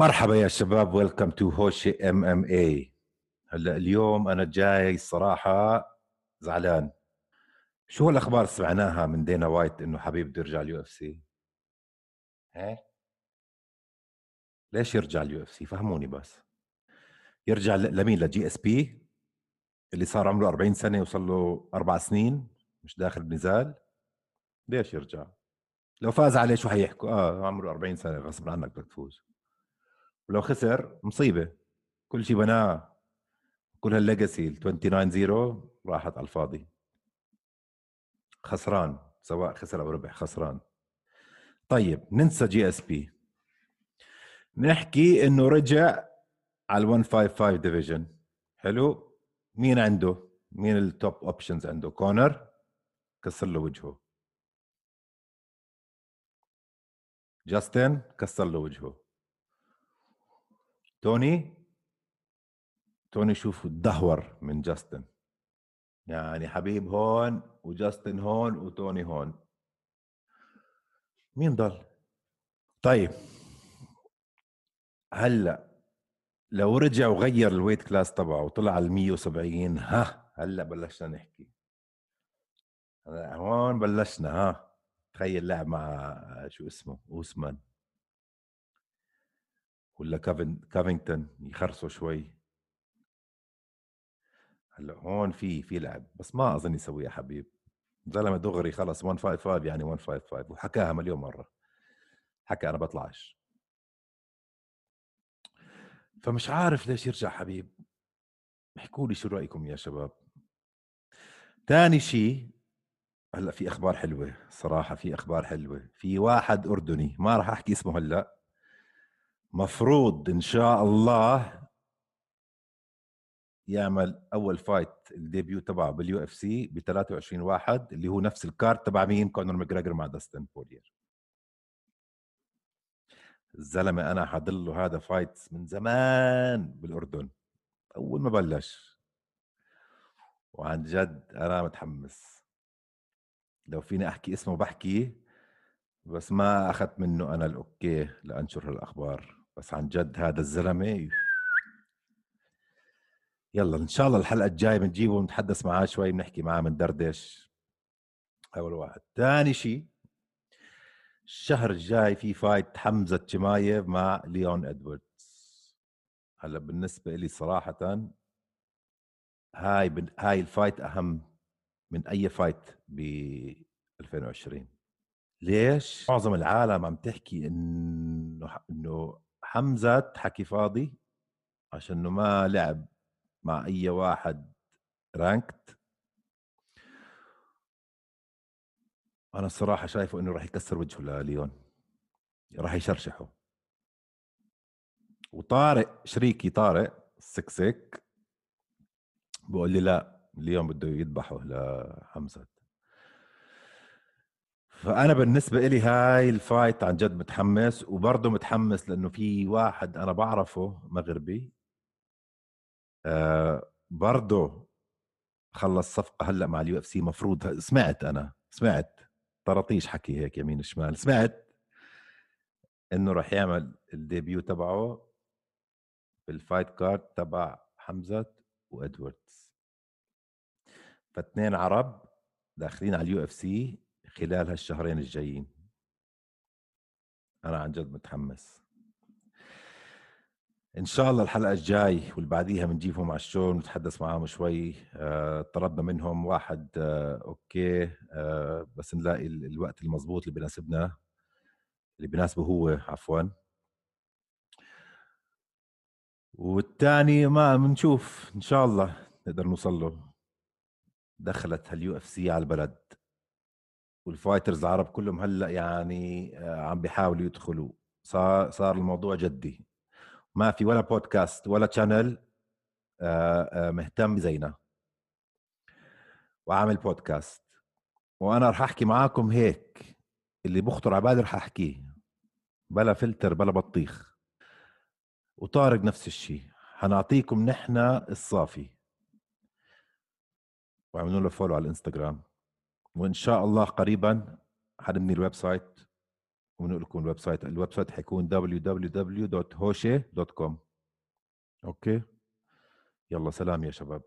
مرحبا يا شباب welcome to هوشي MMA هلا اليوم أنا جاي الصراحه زعلان. شو الاخبار سمعناها من دينا وايت إنه حبيب بده يرجع ال UFC؟ ها؟ ليش يرجع ال UFC؟ فهموني بس. يرجع لمين؟ ل GSP اللي صار عمره 40 سنة وصل له أربع سنين مش داخل بنزال ليش يرجع؟ لو فاز عليه شو حيحكوا؟ آه عمره 40 سنة غصب عنك بدك تفوز. ولو خسر مصيبة. كل شيء بناه. كل هال legacy ال 29 0 راحت على الفاضي. خسران سواء خسر أو ربح خسران. طيب ننسى GSP نحكي إنه رجع على ال 155 division حلو؟ مين عنده؟ مين ال top options عنده؟ كونر؟ كسر له وجهه. جاستن؟ كسر له وجهه. توني؟ توني شوف دهور من جاستن. يعني حبيب هون وجاستن هون وتوني هون. مين ضل؟ طيب. هلأ لو رجع وغير ال weight class تبعه وطلع على 170 ها هلأ بلشنا نحكي. هون بلشنا ها. تخيل لعب مع شو اسمه أوسمان. ولا كافن كافينغتون يخرسوا شوي. هلأ هون في في لعب بس ما أظن يسويها حبيب. زلمه دغري خلص 155 يعني 155 وحكاها مليون مرة. حكى أنا بطلعش. فمش عارف ليش يرجع حبيب. احكوا لي شو رأيكم يا شباب. ثاني شيء هلأ في أخبار حلوة صراحة في أخبار حلوة. في واحد أردني ما راح أحكي اسمه هلأ. مفروض إن شاء الله يعمل أول fight ال debut تبعه بال UFC ب 23 واحد اللي هو نفس ال card تبع مين؟ كونر ماجريجر مع داستن بوريير الزلمه أنا حاضر له هذا fight من زمان بالأردن. أول ما بلش. وعن جد أنا متحمس. لو فيني أحكي اسمه بحكي بس ما أخذت منه أنا ال okay لأنشر هالأخبار. بس عن جد هذا الزلمة. يلا إن شاء الله الحلقة الجاية بنجيبه ونتحدث معاه شوي بنحكي معاه بندردش. أول واحد. ثاني شيء الشهر الجاي في fight حمزة تشمايف مع ليون ادواردز هلأ بالنسبة لي صراحة هاي بن... هاي ال fight أهم من أي fight ب 2020 ليش؟ معظم العالم عم تحكي إنه إنه حمزة حكي فاضي عشان ما لعب مع أي واحد ranked أنا الصراحة شايفه إنه راح يكسر وجهه لليون. راح يشرشحه. وطارق شريكي طارق سكسك بقول لي لا اليوم بده يذبحه لحمزة. فأنا بالنسبة لي هاي ال fight عن جد متحمس وبرضه متحمس لأنه في واحد أنا بعرفه مغربي. آه برضه خلص صفقة هلأ مع ال UFC مفروض سمعت أنا سمعت طرطيش حكي هيك يمين شمال سمعت إنه راح يعمل ال debut تبعه بال fight card تبع حمزة وادواردز فاثنين عرب داخلين على ال UFC خلال هالشهرين الجايين. أنا عن جد متحمس. إن شاء الله الحلقة الجاي واللي بعديها بنجيبهم على ال show نتحدث معاهم شوي. آه، طلبنا منهم واحد آه، okay. آه، بس نلاقي الوقت المضبوط اللي بيناسبنا اللي بيناسبه هو عفوا. والثاني ما بنشوف إن شاء الله نقدر نوصل له. دخلت هال UFC على البلد. وال fighters العرب كلهم هلأ يعني عم بيحاولوا يدخلوا. صار صار الموضوع جدي. ما في ولا بودكاست ولا channel مهتم زينا. وعامل بودكاست وأنا رح أحكي معاكم هيك اللي بخطر على بالي رح أحكيه. بلا فلتر بلا بطيخ. وطارق نفس الشيء حنعطيكم نحن الصافي. واعملوا له follow على الانستغرام وإن شاء الله قريبا حنبني ال website ونقول لكم ال website ال website حيكون www.hoshe.com أوكي؟ يلا سلام يا شباب.